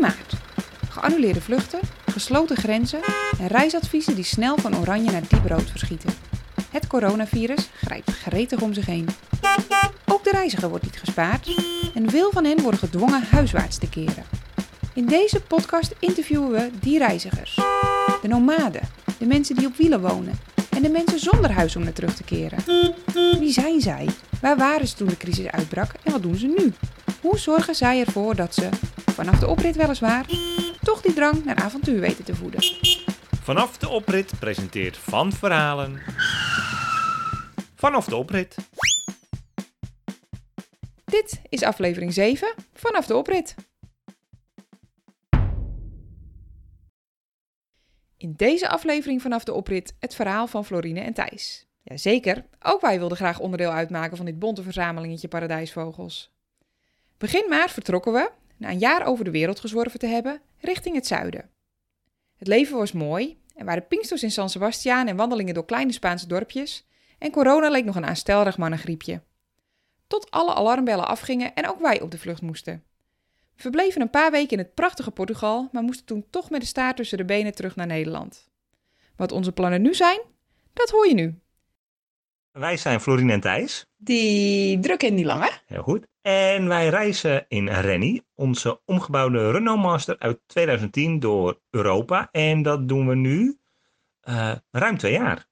Begin maart. Geannuleerde vluchten, gesloten grenzen en reisadviezen die snel van oranje naar diep rood verschieten. Het coronavirus grijpt gretig om zich heen. Ook de reiziger wordt niet gespaard en veel van hen worden gedwongen huiswaarts te keren. In deze podcast interviewen we die reizigers. De nomaden, de mensen die op wielen wonen en de mensen zonder huis om naar terug te keren. Wie zijn zij? Waar waren ze toen de crisis uitbrak en wat doen ze nu? Hoe zorgen zij ervoor dat ze, vanaf de oprit weliswaar, toch die drang naar avontuur weten te voeden? Vanaf de oprit presenteert Van Verhalen. Vanaf de oprit. Dit is aflevering 7 vanaf de oprit. In deze aflevering vanaf de oprit het verhaal van Florine en Thijs. Jazeker, ook wij wilden graag onderdeel uitmaken van dit bonte verzamelingetje paradijsvogels. Begin maart vertrokken we, na een jaar over de wereld gezworven te hebben, richting het zuiden. Het leven was mooi, er waren pinksters in San Sebastian en wandelingen door kleine Spaanse dorpjes, en corona leek nog een aanstelrig mannengriepje. Tot alle alarmbellen afgingen en ook wij op de vlucht moesten. We verbleven een paar weken in het prachtige Portugal, maar moesten toen toch met de staart tussen de benen terug naar Nederland. Wat onze plannen nu zijn, dat hoor je nu. Wij zijn Florine en Thijs. Die druk en die lange. Heel goed. En wij reizen in Rennie, onze omgebouwde Renault Master uit 2010 door Europa. En dat doen we nu uh, ruim twee jaar.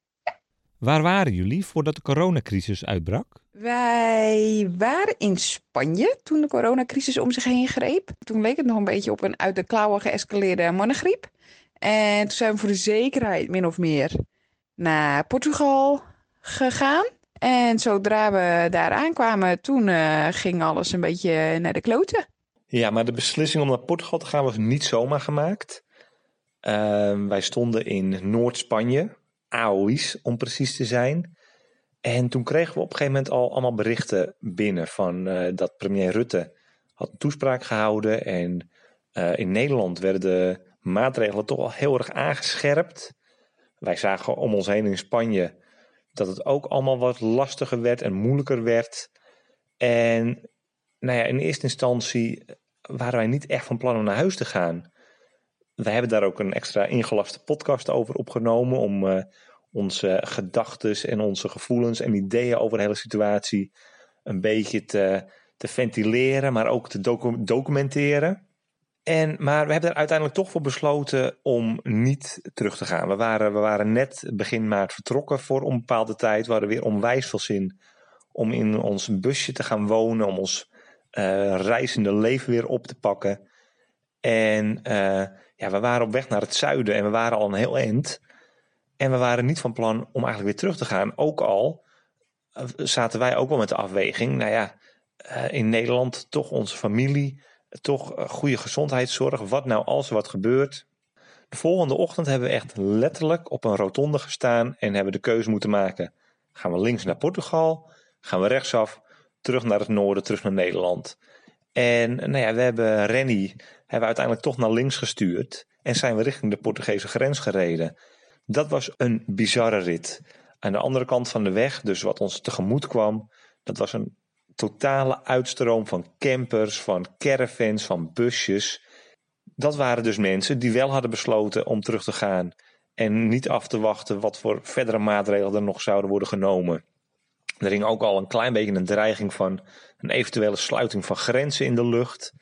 Waar waren jullie voordat de coronacrisis uitbrak? Wij waren in Spanje toen de coronacrisis om zich heen greep. Toen leek het nog een beetje op een uit de klauwen geëscaleerde mannengriep. En toen zijn we voor de zekerheid min of meer naar Portugal gegaan. En zodra we daar aankwamen, toen uh, ging alles een beetje naar de kloten. Ja, maar de beslissing om naar Portugal te gaan was niet zomaar gemaakt. Uh, wij stonden in Noord-Spanje, Aois om precies te zijn. En toen kregen we op een gegeven moment al allemaal berichten binnen van uh, dat premier Rutte had een toespraak gehouden. En uh, in Nederland werden de maatregelen toch al heel erg aangescherpt. Wij zagen om ons heen in Spanje dat het ook allemaal wat lastiger werd en moeilijker werd. En nou ja, in eerste instantie waren wij niet echt van plan om naar huis te gaan. We hebben daar ook een extra ingelaste podcast over opgenomen om uh, onze gedachten en onze gevoelens en ideeën over de hele situatie een beetje te, te ventileren, maar ook te docu documenteren. En, maar we hebben er uiteindelijk toch voor besloten om niet terug te gaan. We waren, we waren net begin maart vertrokken voor een bepaalde tijd. We hadden weer onwijs veel zin om in ons busje te gaan wonen, om ons uh, reizende leven weer op te pakken. En uh, ja, we waren op weg naar het zuiden en we waren al een heel eind. En we waren niet van plan om eigenlijk weer terug te gaan. Ook al uh, zaten wij ook wel met de afweging, nou ja, in Nederland toch onze familie toch goede gezondheidszorg. Wat nou als er wat gebeurt? De volgende ochtend hebben we echt letterlijk op een rotonde gestaan en hebben de keuze moeten maken. Gaan we links naar Portugal? Gaan we rechtsaf? Terug naar het noorden, terug naar Nederland. En nou ja, we hebben Rennie hebben uiteindelijk toch naar links gestuurd en zijn we richting de Portugese grens gereden. Dat was een bizarre rit. Aan de andere kant van de weg, dus wat ons tegemoet kwam, dat was een totale uitstroom van campers, van caravans, van busjes. Dat waren dus mensen die wel hadden besloten om terug te gaan en niet af te wachten wat voor verdere maatregelen er nog zouden worden genomen. Er hing ook al een klein beetje een dreiging van een eventuele sluiting van grenzen in de lucht.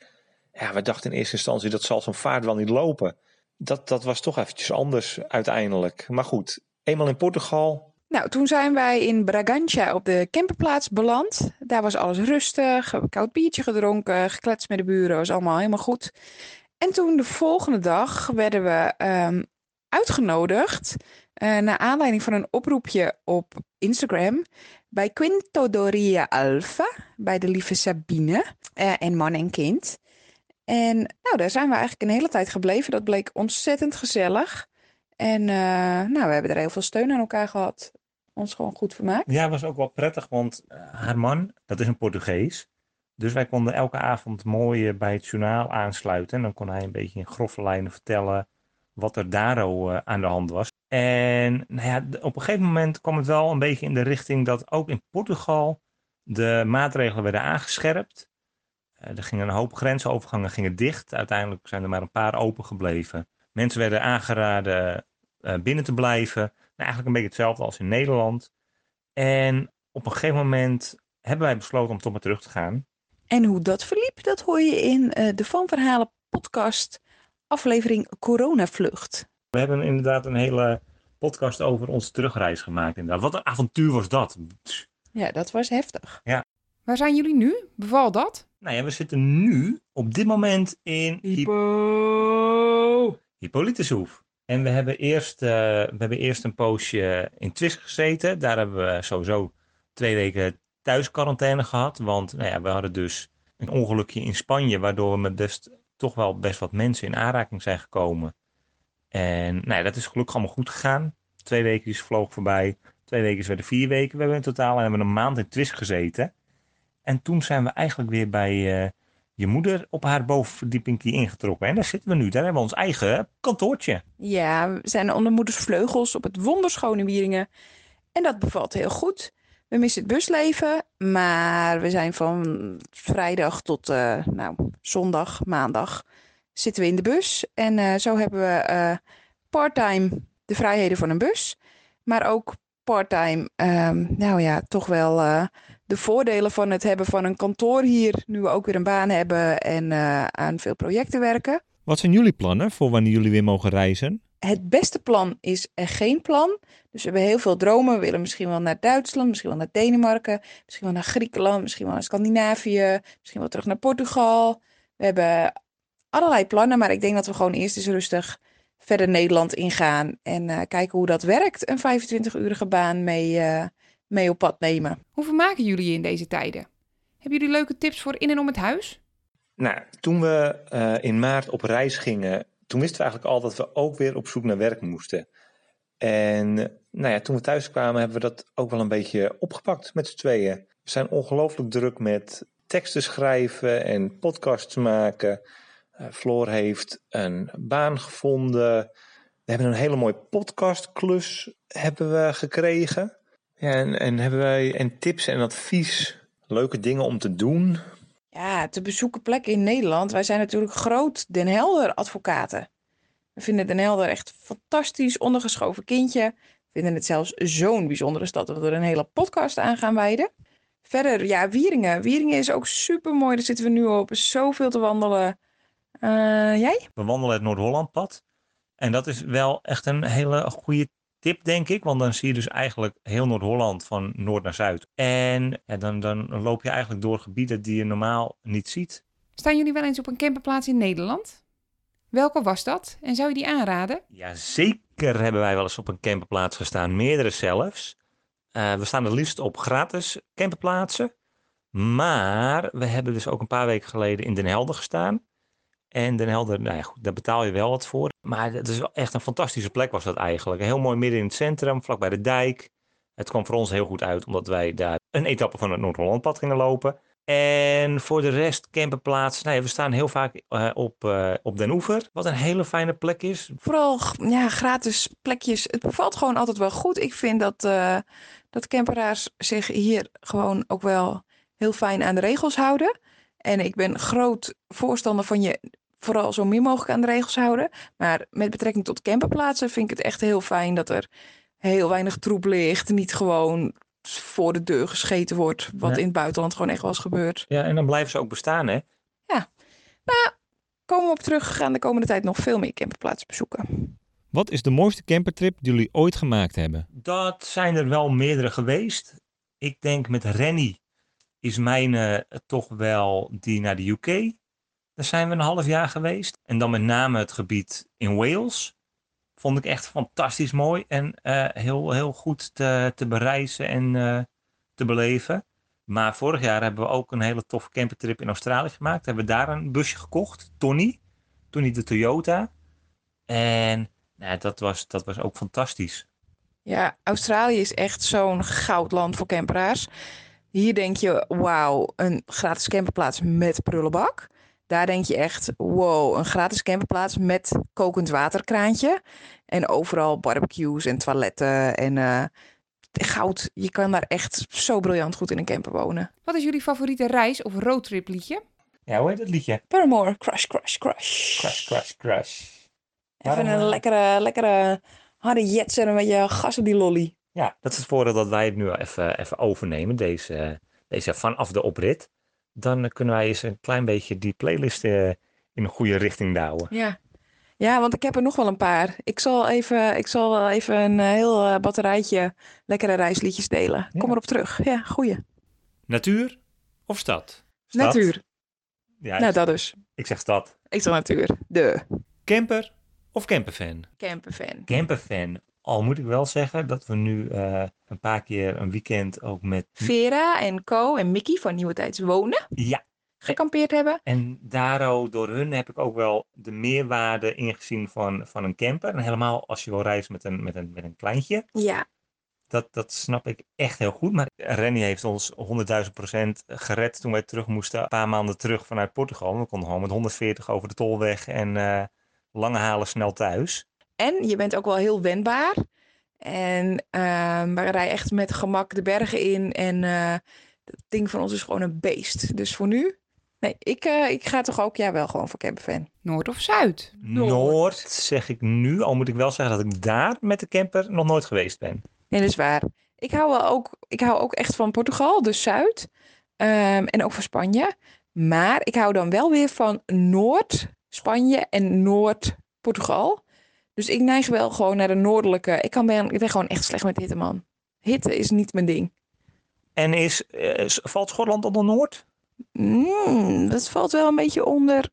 Ja, we dachten in eerste instantie dat zal zo'n vaart wel niet lopen. Dat, dat was toch eventjes anders uiteindelijk. Maar goed, eenmaal in Portugal, nou, toen zijn wij in Bragança op de camperplaats beland. Daar was alles rustig, een koud biertje gedronken, gekletst met de buren, was allemaal helemaal goed. En toen de volgende dag werden we um, uitgenodigd, uh, naar aanleiding van een oproepje op Instagram, bij Quinto Doria Alfa, bij de lieve Sabine uh, en man en kind. En nou, daar zijn we eigenlijk een hele tijd gebleven. Dat bleek ontzettend gezellig. En uh, nou, we hebben er heel veel steun aan elkaar gehad. Ons gewoon goed vermaakt. Ja, het was ook wel prettig, want uh, haar man, dat is een Portugees. Dus wij konden elke avond mooi bij het journaal aansluiten. En dan kon hij een beetje in grove lijnen vertellen wat er daar uh, aan de hand was. En nou ja, op een gegeven moment kwam het wel een beetje in de richting dat ook in Portugal de maatregelen werden aangescherpt. er gingen een hoop grensovergangen gingen dicht. Uiteindelijk zijn er maar een paar open gebleven. Mensen werden aangeraden eh, binnen te blijven. Nou, eigenlijk een beetje hetzelfde als in Nederland. En op een gegeven moment hebben wij besloten om toch maar terug te gaan. En hoe dat verliep, dat hoor je in eh, de Van Verhalen podcast aflevering Coronavlucht. We hebben inderdaad een hele podcast over onze terugreis gemaakt. Inderdaad. Wat een avontuur was dat. Ja, dat was heftig. Waar zijn jullie nu? Beval dat? Nou ja, we zitten nu op dit moment in Hippolytushoef. En we hebben, eerst, eh, we hebben eerst een poosje in Twist gezeten. Daar hebben we sowieso twee weken thuis quarantaine gehad. Want nou ja, we hadden dus een ongelukje in Spanje, waardoor we met best, toch wel best wat mensen in aanraking zijn gekomen. En nou ja, dat is gelukkig allemaal goed gegaan. Twee weken is vloog voorbij. Twee weken werden vier weken. We hebben in totaal en hebben een maand in Twist gezeten. En toen zijn we eigenlijk weer bij eh, je moeder op haar bovenverdieping ingetrokken. En daar zitten we nu. Daar hebben we ons eigen kantoortje. Ja, we zijn onder moeders vleugels op het wonderschone Wieringen. En dat bevalt heel goed. We missen het busleven, maar we zijn van vrijdag tot eh, nou, zondag, maandag zitten we in de bus. En eh, zo hebben we eh, parttime de vrijheden van een bus, maar ook parttime, ehm, nou ja, toch wel de voordelen van het hebben van een kantoor hier, nu we ook weer een baan hebben en eh, aan veel projecten werken. Wat zijn jullie plannen voor wanneer jullie weer mogen reizen? Het beste plan is er geen plan. Dus we hebben heel veel dromen. We willen misschien wel naar Duitsland, misschien wel naar Denemarken, misschien wel naar Griekenland, misschien wel naar Scandinavië, misschien wel terug naar Portugal. We hebben allerlei plannen, maar ik denk dat we gewoon eerst eens rustig verder Nederland ingaan en eh, kijken hoe dat werkt. Een 25-urige baan mee, eh, mee op pad nemen. Hoe vermaken jullie je in deze tijden? Hebben jullie leuke tips voor in en om het huis? Nou, toen we eh, in maart op reis gingen, toen wisten we eigenlijk al dat we ook weer op zoek naar werk moesten. En nou ja, toen we thuis kwamen, hebben we dat ook wel een beetje opgepakt met z'n tweeën. We zijn ongelooflijk druk met teksten schrijven en podcasts maken. Uh, Floor heeft een baan gevonden. We hebben een hele mooie podcastklus hebben we gekregen. Ja, en, en hebben wij en tips en advies, leuke dingen om te doen. Ja, te bezoeken plekken in Nederland. Wij zijn natuurlijk groot Den Helder advocaten. We vinden Den Helder echt fantastisch, ondergeschoven kindje. We vinden het zelfs zo'n bijzondere stad dat we er een hele podcast aan gaan wijden. Verder, ja, Wieringen. Wieringen is ook super mooi. Daar zitten we nu op. Zoveel te wandelen. Eh, jij? We wandelen het Noord-Hollandpad. En dat is wel echt een hele goede tip, denk ik. Want dan zie je dus eigenlijk heel Noord-Holland van noord naar zuid. En ja, dan, dan loop je eigenlijk door gebieden die je normaal niet ziet. Staan jullie wel eens op een camperplaats in Nederland? Welke was dat? En zou je die aanraden? Ja, zeker hebben wij wel eens op een camperplaats gestaan. Meerdere zelfs. Uh, we staan er liefst op gratis camperplaatsen. Maar we hebben dus ook een paar weken geleden in Den Helder gestaan. En Den Helder, nou ja, goed, daar betaal je wel wat voor. Maar het is echt een fantastische plek was dat eigenlijk. Heel mooi midden in het centrum, vlak bij de dijk. Het kwam voor ons heel goed uit, omdat wij daar een etappe van het Noord-Hollandpad gingen lopen. En voor de rest camperplaats. Nou ja, we staan heel vaak uh, op, uh, op Den Oever. Wat een hele fijne plek is. Vooral ja, gratis plekjes. Het bevalt gewoon altijd wel goed. Ik vind dat, uh, dat camperaars zich hier gewoon ook wel heel fijn aan de regels houden. En ik ben groot voorstander van je vooral zo min mogelijk aan de regels houden. Maar met betrekking tot camperplaatsen vind ik het echt heel fijn dat er heel weinig troep ligt. Niet gewoon voor de deur gescheten wordt. Wat Ja. in het buitenland gewoon echt wel eens gebeurt. Ja, en dan blijven ze ook bestaan, hè? Ja. Nou, komen we op terug. We gaan de komende tijd nog veel meer camperplaatsen bezoeken. Wat is de mooiste campertrip die jullie ooit gemaakt hebben? Dat zijn er wel meerdere geweest. Ik denk met Rennie is mijne toch wel die naar de UK. Daar zijn we een half jaar geweest. En dan met name het gebied in Wales. Vond ik echt fantastisch mooi en eh, heel, heel goed te, te bereizen en eh, te beleven. Maar vorig jaar hebben we ook een hele toffe campertrip in Australië gemaakt. Hebben we daar een busje gekocht, Tony. Tony de Toyota. En nou, dat, was, dat was ook fantastisch. Ja, Australië is echt zo'n goudland voor camperaars. Hier denk je, wauw, een gratis camperplaats met prullenbak. Daar denk je echt, wow, een gratis camperplaats met kokend waterkraantje. En overal barbecues en toiletten en eh, goud. Je kan daar echt zo briljant goed in een camper wonen. Wat is jullie favoriete reis- of roadtrip liedje? Ja, hoe heet dat liedje? Paramore, crush, crush, crush. Crash, crash, crash. Even een lekkere, lekkere harde jetser met je gas op die lolly. Ja, dat is het voordeel dat wij het nu even, even overnemen, deze, deze vanaf de oprit. Dan kunnen wij eens een klein beetje die playlist eh, in een goede richting douwen. Ja. Ja, want ik heb er nog wel een paar. Ik zal even, ik zal wel even een eh, heel eh, batterijtje lekkere reisliedjes delen. Kom Ja. erop terug. Ja, goeie. Natuur of stad? Stad? Natuur. Ja, Nou, ik, dat dus. ik zeg stad. Ik zeg natuur. De Camper of camperfan? camperfan. Camperfan. Al moet ik wel zeggen dat we nu eh, een paar keer een weekend ook met... Vera en Co en Mickey van Nieuwe Tijds Wonen Ja, gekampeerd hebben. en daardoor door hun heb ik ook wel de meerwaarde ingezien van, van een camper. En helemaal als je wil reizen met een, met een, met een kleintje. Ja, Dat, dat snap ik echt heel goed. Maar Rennie heeft ons 100.000 procent gered toen wij terug moesten. Een paar maanden terug vanuit Portugal. We konden gewoon met 140 over de tolweg en eh, lange halen snel thuis. En je bent ook wel heel wendbaar. En ehm we rijden echt met gemak de bergen in. En eh het ding van ons is gewoon een beest. Dus voor nu, nee, ik, eh, ik ga toch ook ja, wel gewoon voor camperfan. Noord of Zuid? Noord. Noord zeg ik nu. Al moet ik wel zeggen dat ik daar met de camper nog nooit geweest ben. Nee, dat is waar. Ik hou, wel ook, ik hou ook echt van Portugal, dus Zuid. Ehm, en ook van Spanje. Maar ik hou dan wel weer van Noord Spanje en Noord Portugal. Dus ik neig wel gewoon naar de noordelijke. Ik, kan ben, ik ben gewoon echt slecht met hitte, man. Hitte is niet mijn ding. En is, eh, valt Schotland onder Noord? Mm, dat valt wel een beetje onder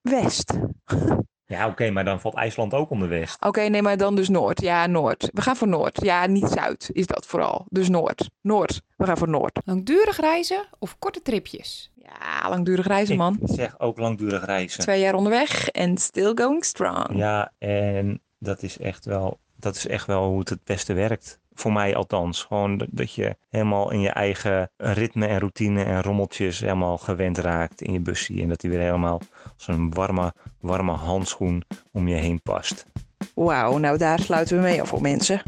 West. Ja, oké, maar dan valt IJsland ook onder West. Oké, nee, maar dan dus Noord. Ja, Noord. We gaan voor Noord. Ja, niet Zuid is dat vooral. Dus Noord. Noord. We gaan voor Noord. Langdurig reizen of korte tripjes? Ja, langdurig reizen, man. Ik zeg ook langdurig reizen. Twee jaar onderweg en still going strong. Ja, en dat is echt wel, dat is echt wel hoe het het beste werkt. Voor mij althans. Gewoon dat- dat je helemaal in je eigen ritme en routine en rommeltjes helemaal gewend raakt in je busje. En dat die weer helemaal als een warme, warme handschoen om je heen past. Wauw, nou daar sluiten we mee af voor mensen.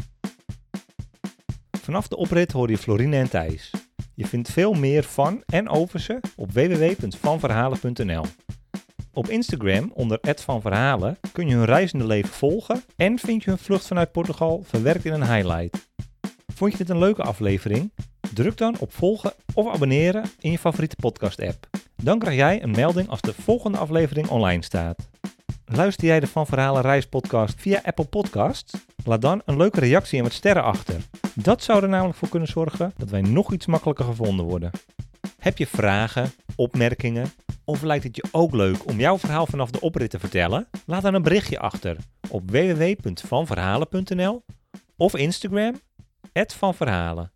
Vanaf de oprit hoor je Florine en Thijs. Je vindt veel meer van en over ze op www.vanverhalen.nl. Op Instagram onder @vanverhalen kun je hun reizende leven volgen en vind je hun vlucht vanuit Portugal verwerkt in een highlight. Vond je dit een leuke aflevering? Druk dan op volgen of abonneren in je favoriete podcast app. Dan krijg jij een melding als de volgende aflevering online staat. Luister jij de Van Verhalen reispodcast via Apple Podcasts? Laat dan een leuke reactie en wat sterren achter. Dat zou er namelijk voor kunnen zorgen dat wij nog iets makkelijker gevonden worden. Heb je vragen, opmerkingen of lijkt het je ook leuk om jouw verhaal vanaf de oprit te vertellen? Laat dan een berichtje achter op www.vanverhalen.nl of Instagram @vanverhalen.